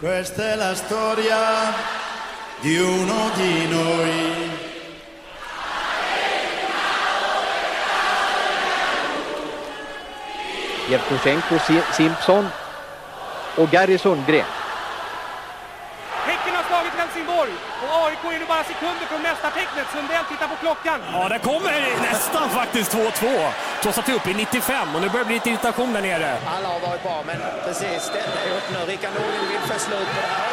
Questa è la storia di uno di noi. Jevtusjenko, Simpson och Gary Sundgren. Häcken har slagit Helsingborg och AIK är nu bara sekunder från mästartecknet. Sundell tittar på klockan. Ja, där kommer nästan faktiskt 2-2. Trots att det är uppe i 95 och nu börjar det bli lite irritation där nere. Alla har varit bra, men precis detta är upp nu. Rickard Norling vill få slut på det här.